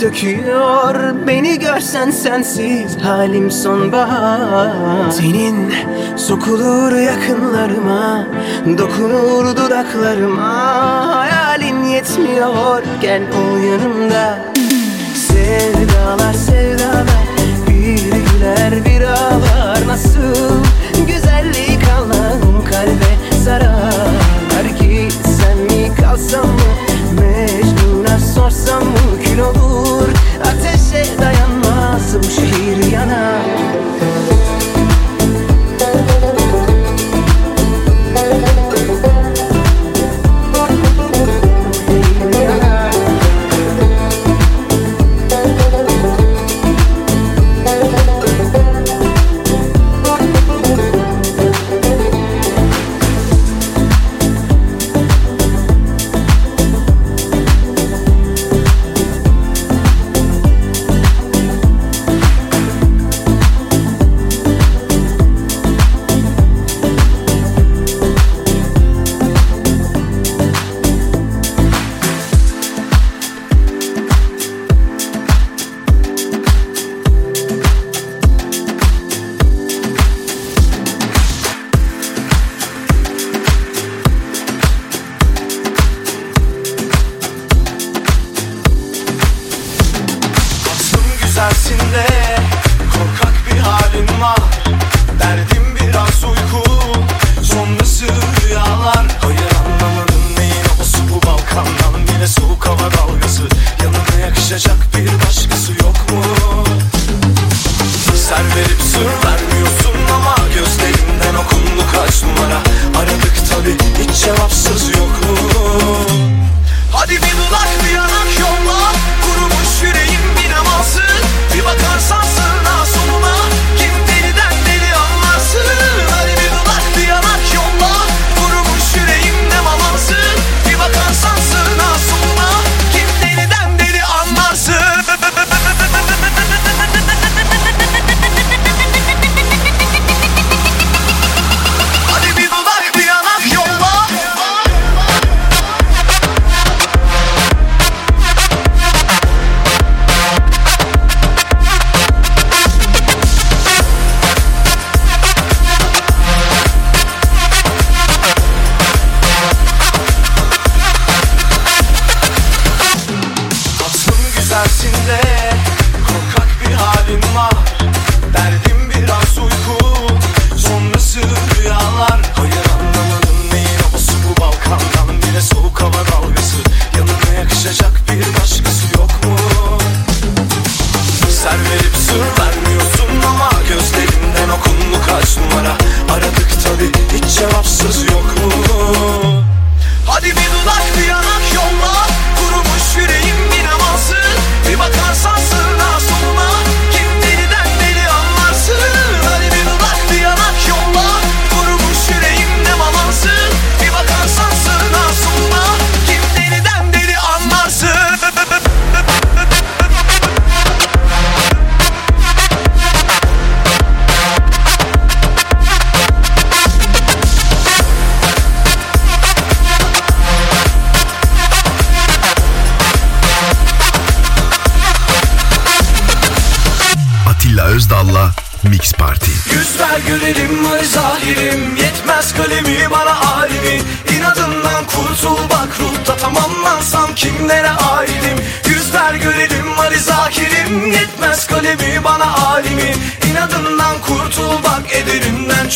Döküyor. Beni görsen sensiz Halim sonbahar. Senin sokulur yakınlarıma Dokunur dudaklarıma. Hayalin yetmiyor gel ol yanımda. Sevdalar sevdalar Bir güler bir ağlar. Nasıl güzellik Allah'ım kalbe zarar? Belki sen mi kalsam mı? Mecbur sorsam kül olur. Ateşe dayanmaz bu şehir yanar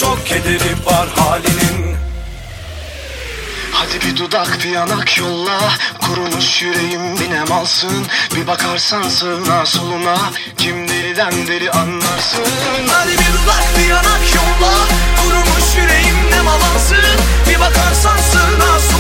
çok kederi var halinin. Hadi bir dudak bir yanak yolla. Kurumuş yüreğim binem alsın Bir bakarsan sağına soluna. Kim deliden deli anlarsın. Hadi bir dudak bir yanak yolla. Kurumuş yüreğim nem alansın Bir bakarsan sağına soluna.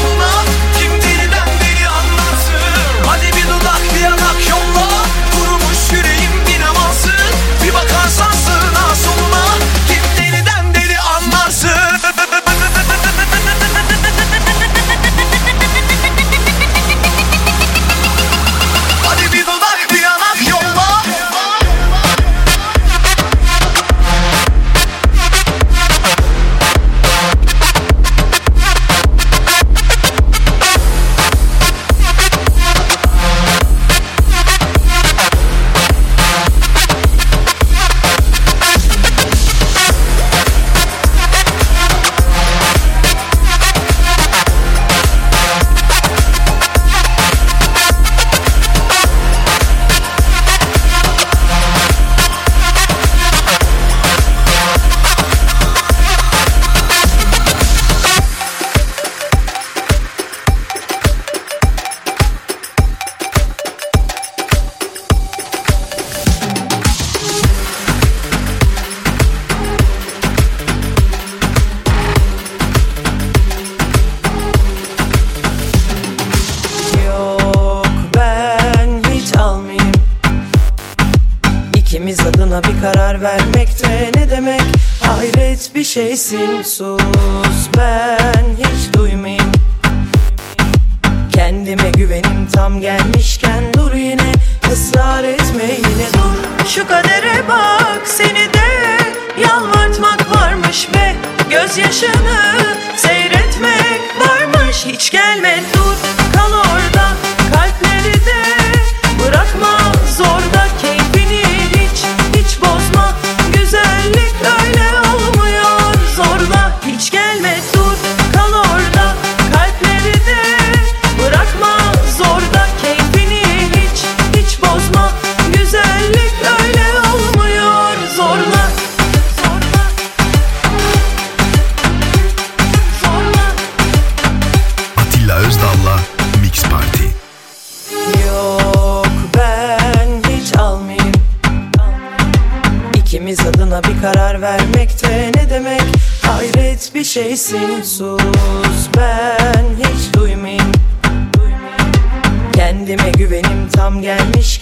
gelmiş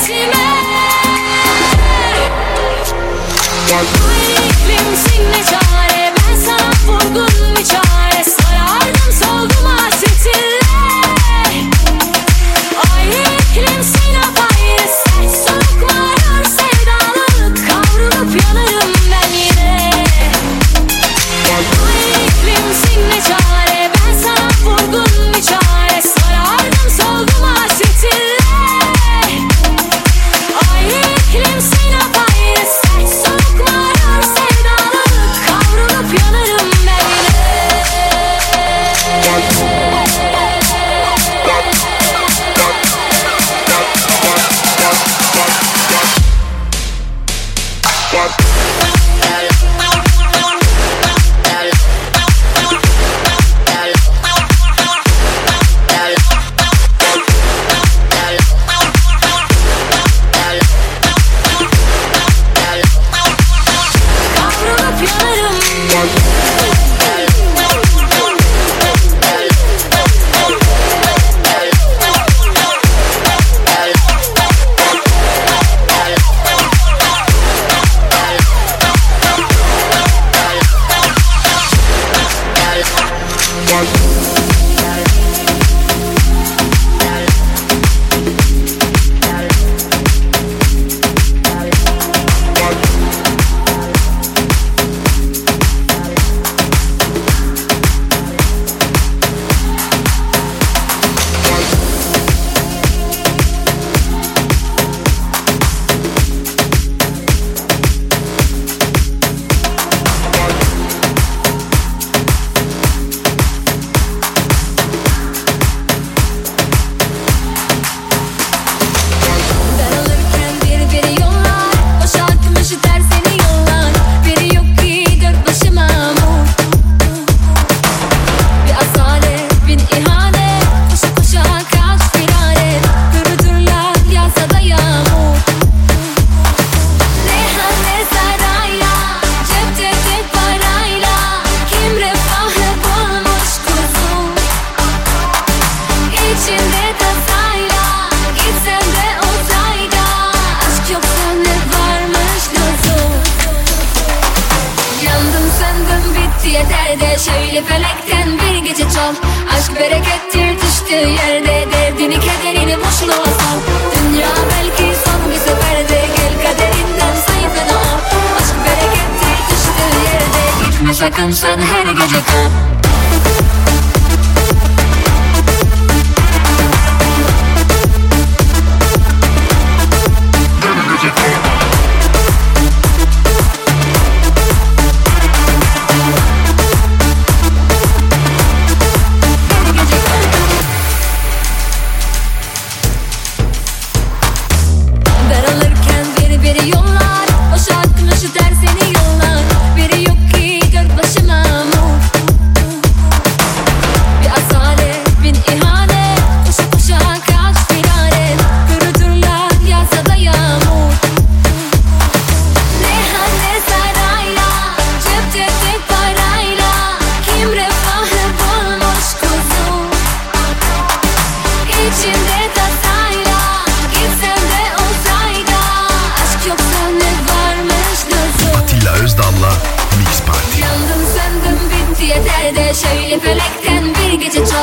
etme. Gel bu iklim sinne çare. Ben sana vurgun bir çare. Sarardım soldum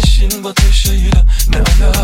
Kendine bile güvenemeyen sen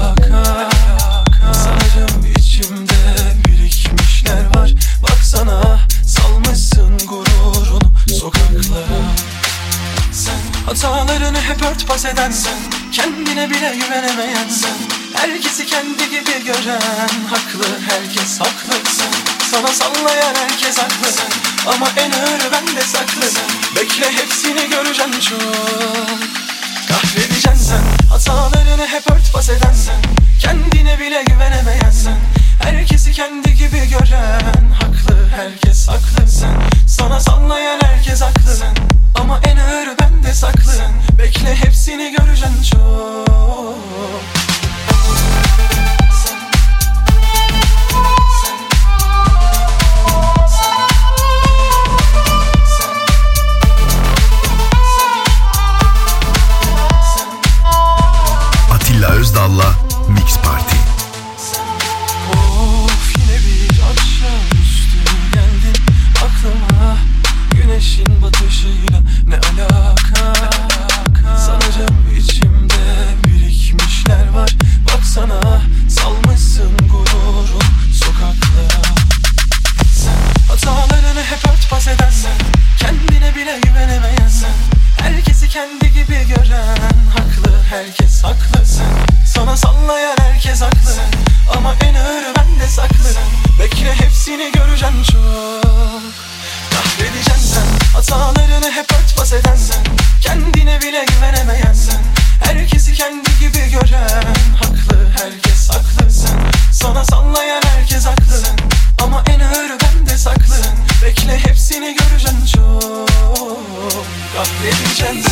of religions.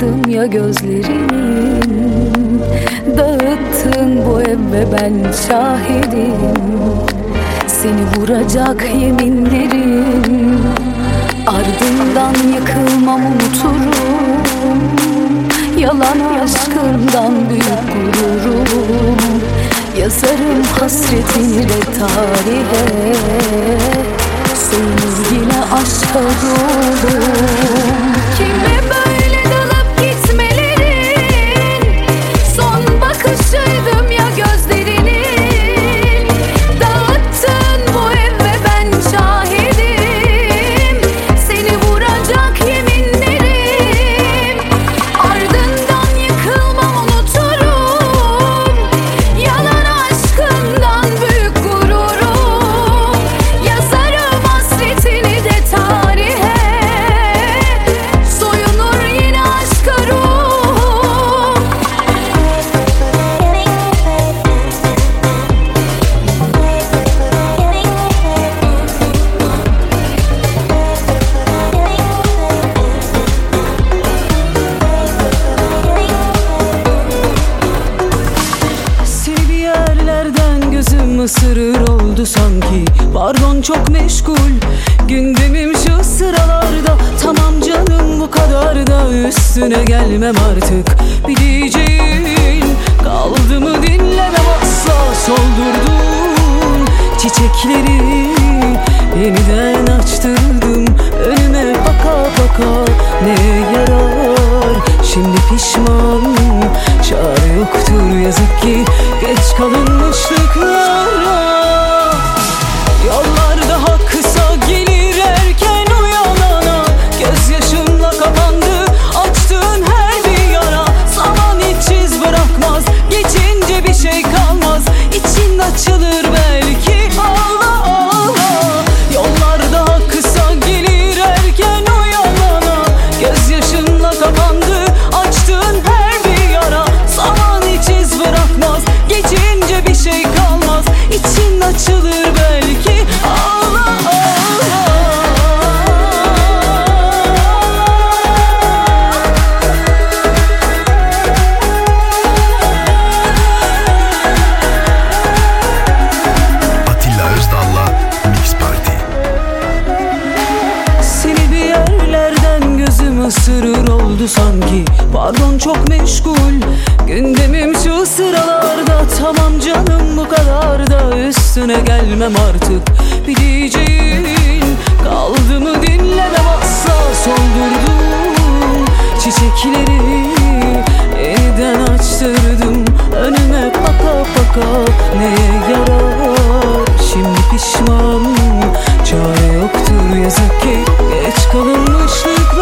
Sardım ya gözlerin Dağıttın bu eve ben şahidim. Seni vuracak yeminlerim. Ardından yıkılmam unuturum. Yalan aşkından büyük gururum. Yazarım hasretini de tarihe. Son yine aşka dolu Kime ben meşgul Gündemim şu sıralarda Tamam canım bu kadar da Üstüne gelmem artık. Bir diyeceğin Kaldı mı dinlemem asla Soldurdum çiçekleri Yeniden açtırdım Önüme baka baka Neye yarar? Şimdi pişmanım Çare yoktur yazık ki Geç kalınmışlık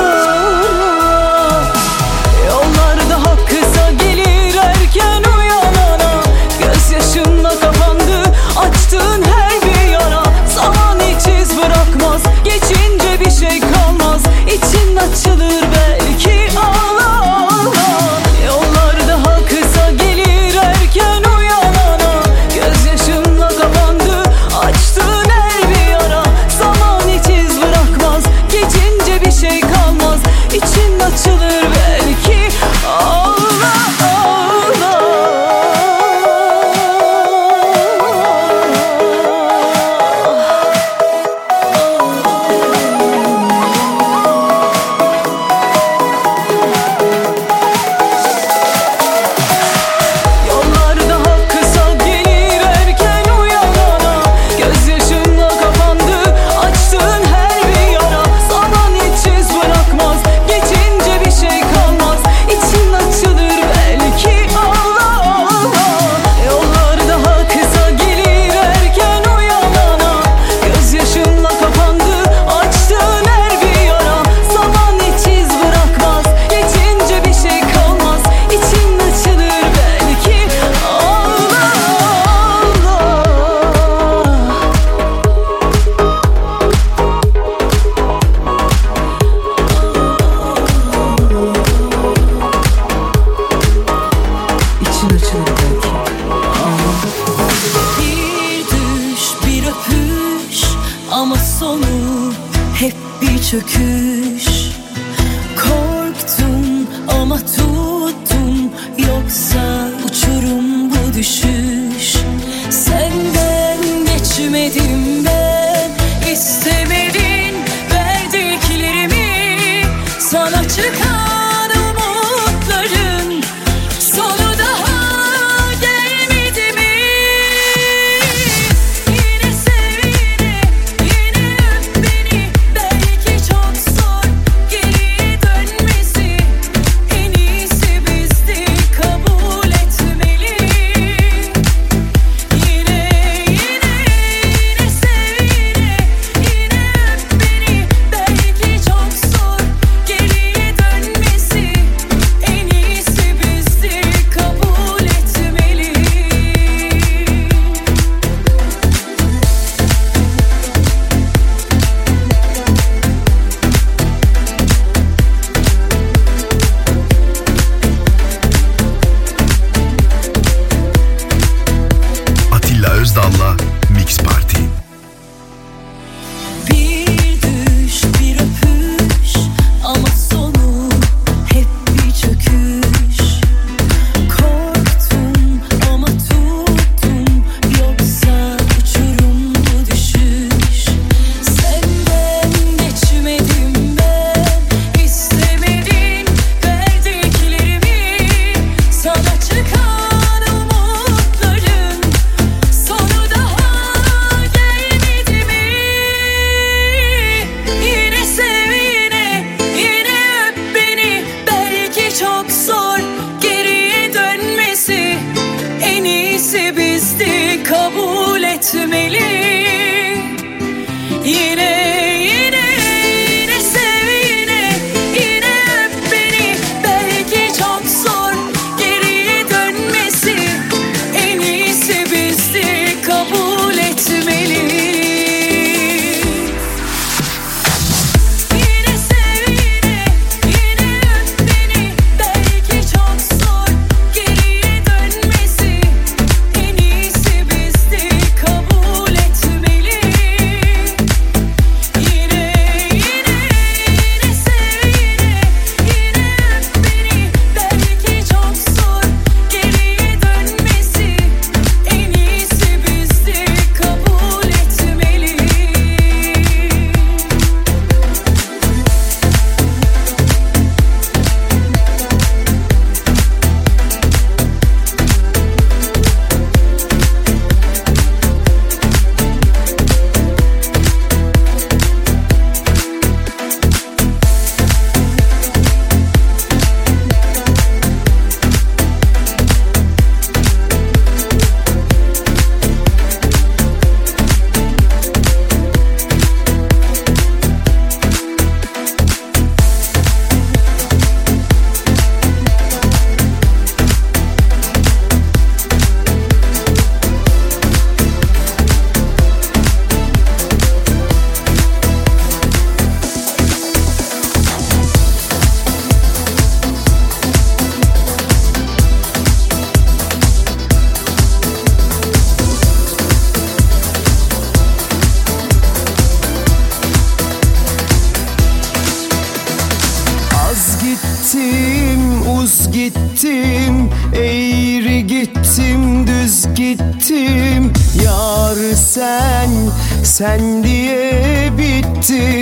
Sen diye bitti.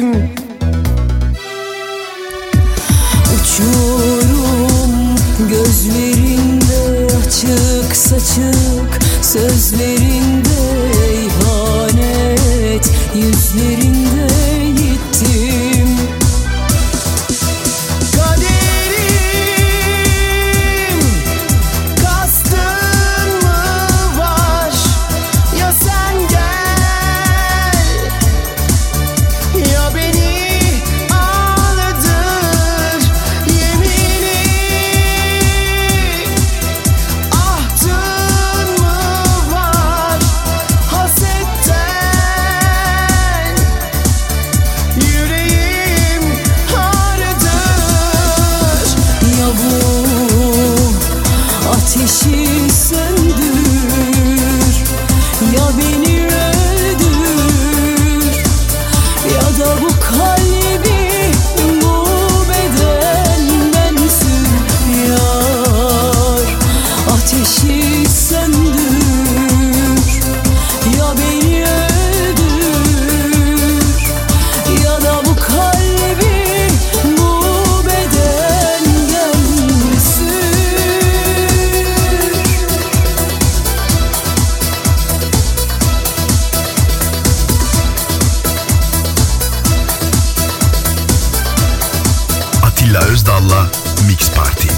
Mix Party.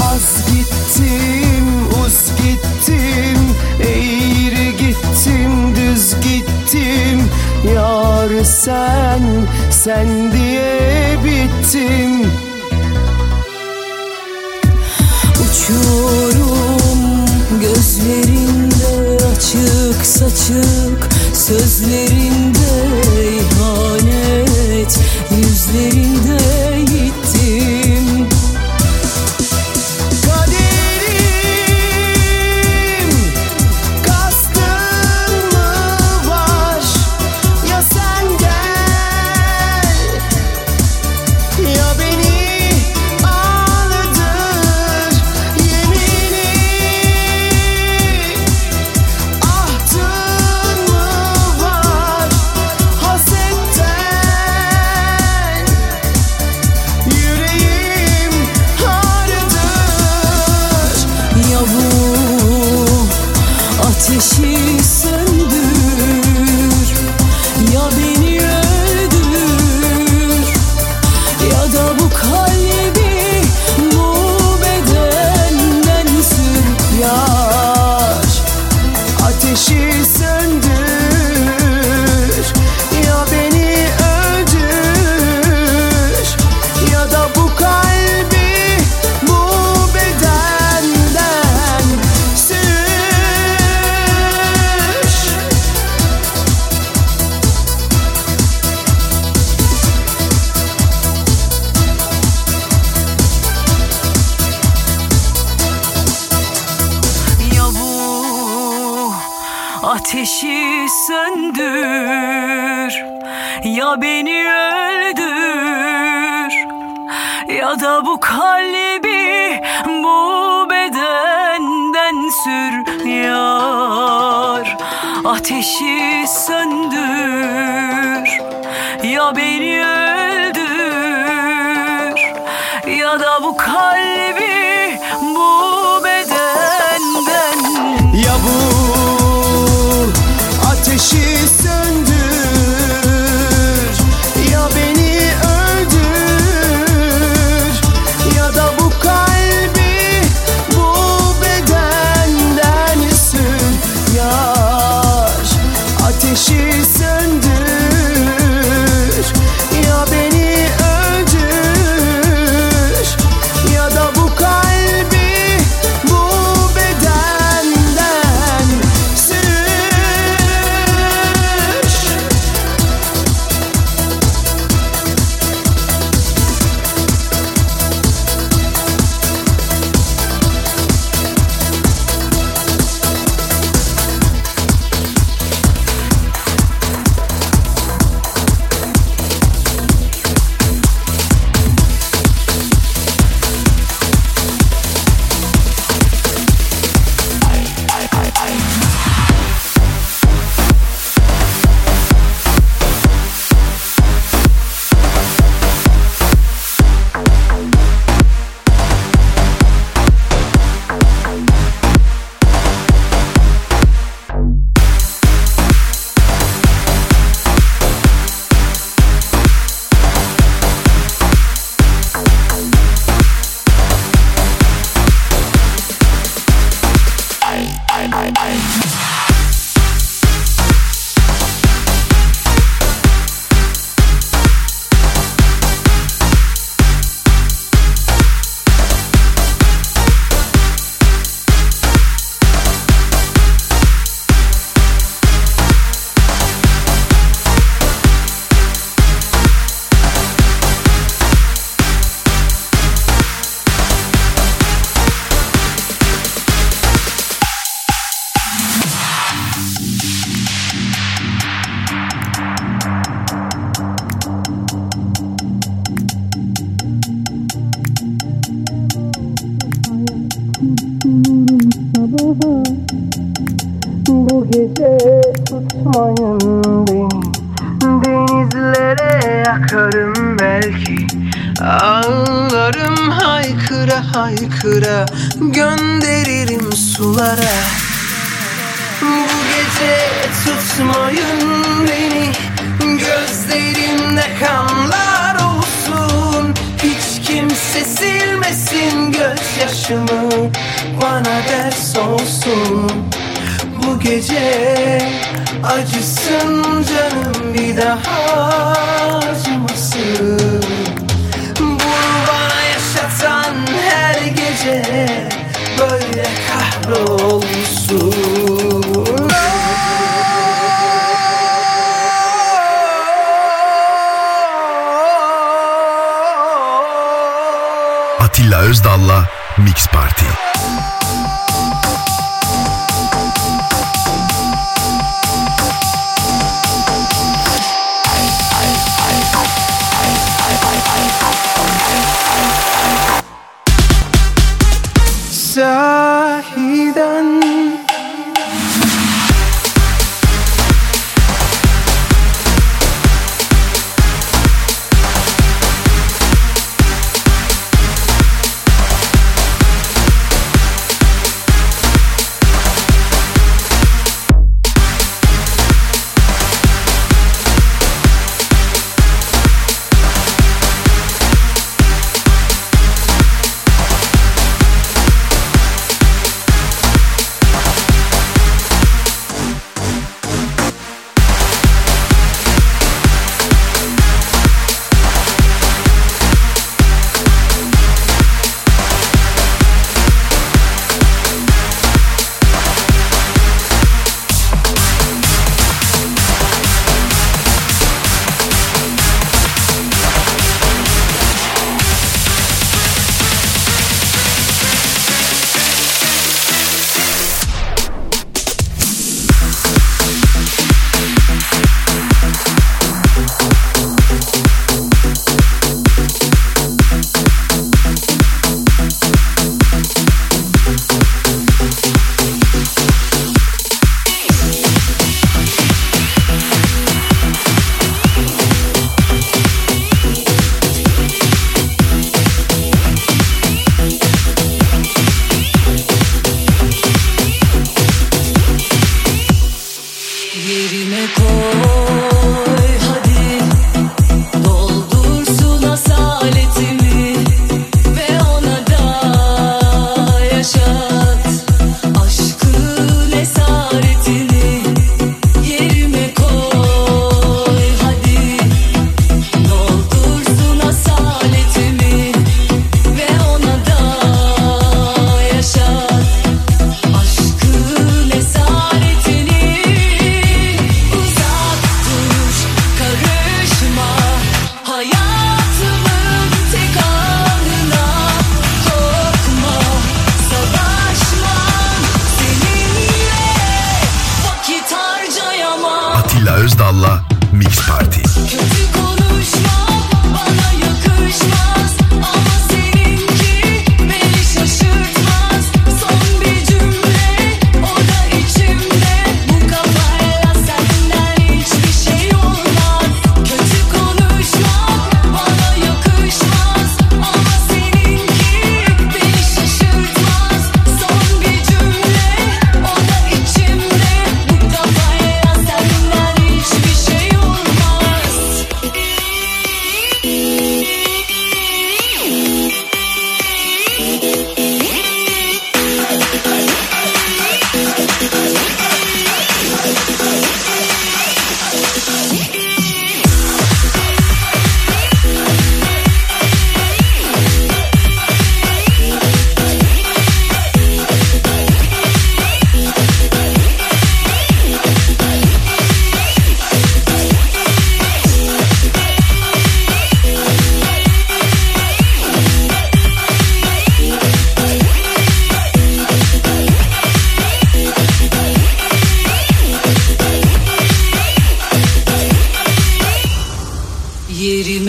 Az gittim, uz gittim, eğri gittim, düz gittim. Yar sen, sen diye bittim. Uçuyorum gözlerinde açık saçık sözlerinde Ateşi söndür ya beni öldür ya da bu kalbi bu bedenden sür yar. Ateşi söndür ya beni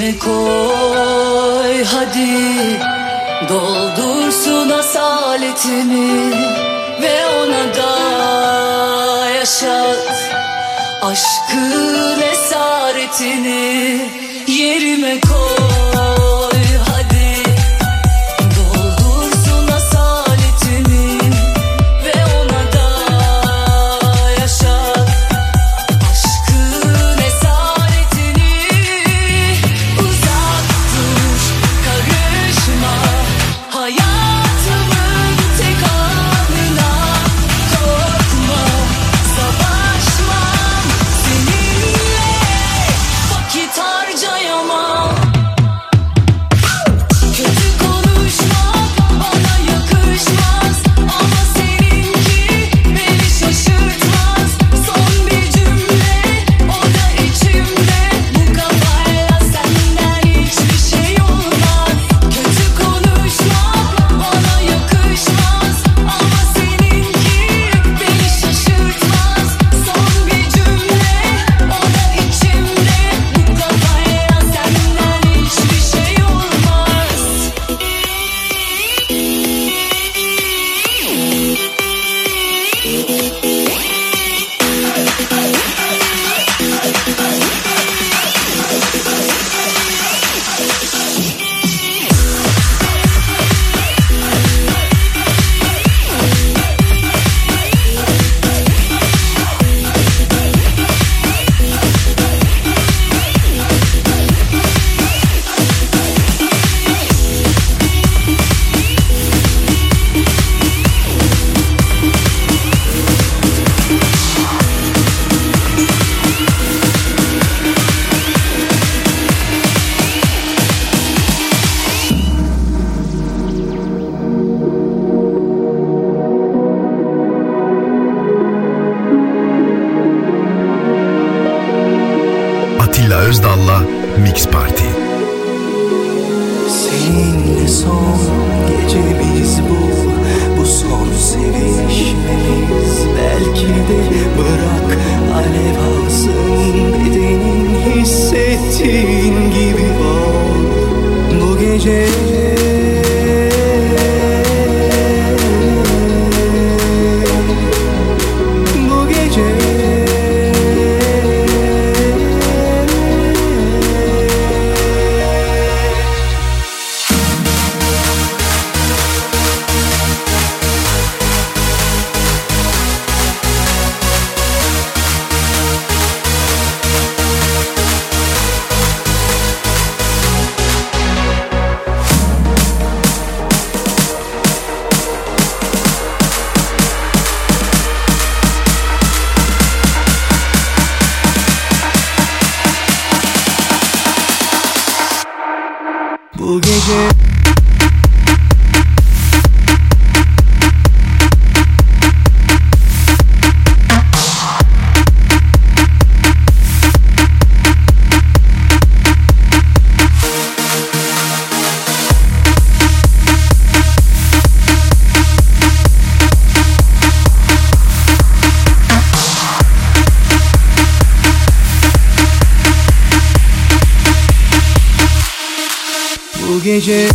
Önüme koy hadi. Doldursun asaletimi Ve ona da yaşat. Aşkın esaretini Yerime koy. Bu gece